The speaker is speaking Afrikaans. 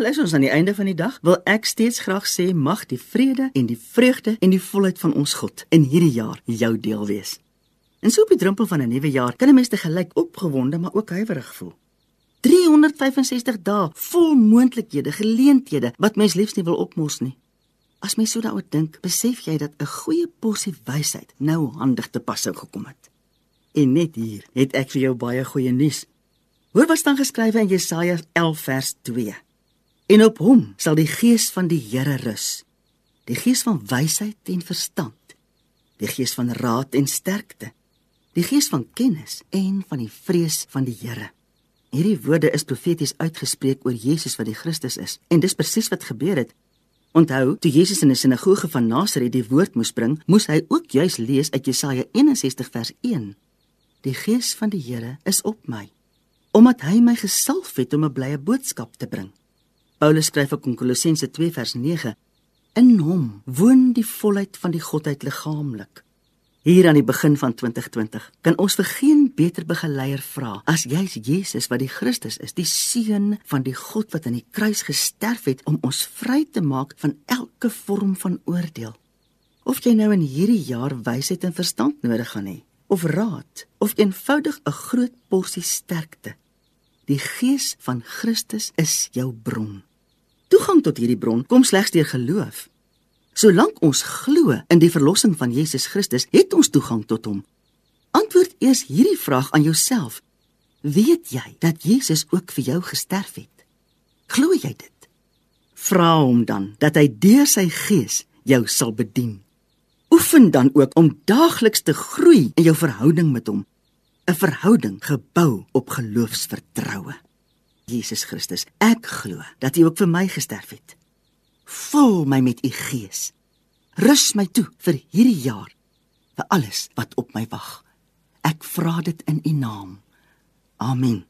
Al is ons aan die einde van die dag, wil ek steeds graag sê mag die vrede en die vreugde en die volheid van ons God in hierdie jaar jou deel wees. En so op die drempel van 'n nuwe jaar kan 'n mens te gelyk opgewonde maar ook huiwerig voel. 365 dae vol moontlikhede, geleenthede wat mens liefs nie wil opmos nie. As mens so daaroor dink, besef jy dat 'n goeie porsie wysheid nou handig te pas sou gekom het. En net hier het ek vir jou baie goeie nuus. Hoor wat staan geskrywe in Jesaja 11 vers 2. En op hom sal die gees van die Here rus. Die gees van wysheid en verstand. Die gees van raad en sterkte. Die gees van kennis en van die vrees van die Here. Hierdie woorde is profeties uitgespreek oor Jesus wat die Christus is. En dis presies wat gebeur het. Onthou, toe Jesus in 'n sinagoge van Nasaret die woord moes bring, moes hy ook juis lees uit Jesaja 61 vers 1. Die Gees van die Here is op my, omdat hy my gesalf het om 'n blye boodskap te bring. Paulus skryf in Kolossense 2 vers 9: In hom woon die volheid van die godheid liggaamlik. Hier aan die begin van 2020 kan ons vir geen beter begeleier vra as jy's Jesus wat die Christus is, die seun van die God wat aan die kruis gesterf het om ons vry te maak van elke vorm van oordeel. Of jy nou in hierdie jaar wysheid en verstand nodig gaan hê, of raad, of eenvoudig 'n groot porsie sterkte, die Gees van Christus is jou bron. Toegang tot hierdie bron kom slegs deur geloof. Solank ons glo in die verlossing van Jesus Christus, het ons toegang tot hom. Antwoord eers hierdie vraag aan jouself. Weet jy dat Jesus ook vir jou gesterf het? Glo jy dit? Vra hom dan dat hy deur sy gees jou sal bedien. Oefen dan ook om daagliks te groei in jou verhouding met hom, 'n verhouding gebou op geloofsvertroue. Jesus Christus, ek glo dat U ook vir my gesterf het. Vul my met u gees. Rus my toe vir hierdie jaar vir alles wat op my wag. Ek vra dit in u naam. Amen.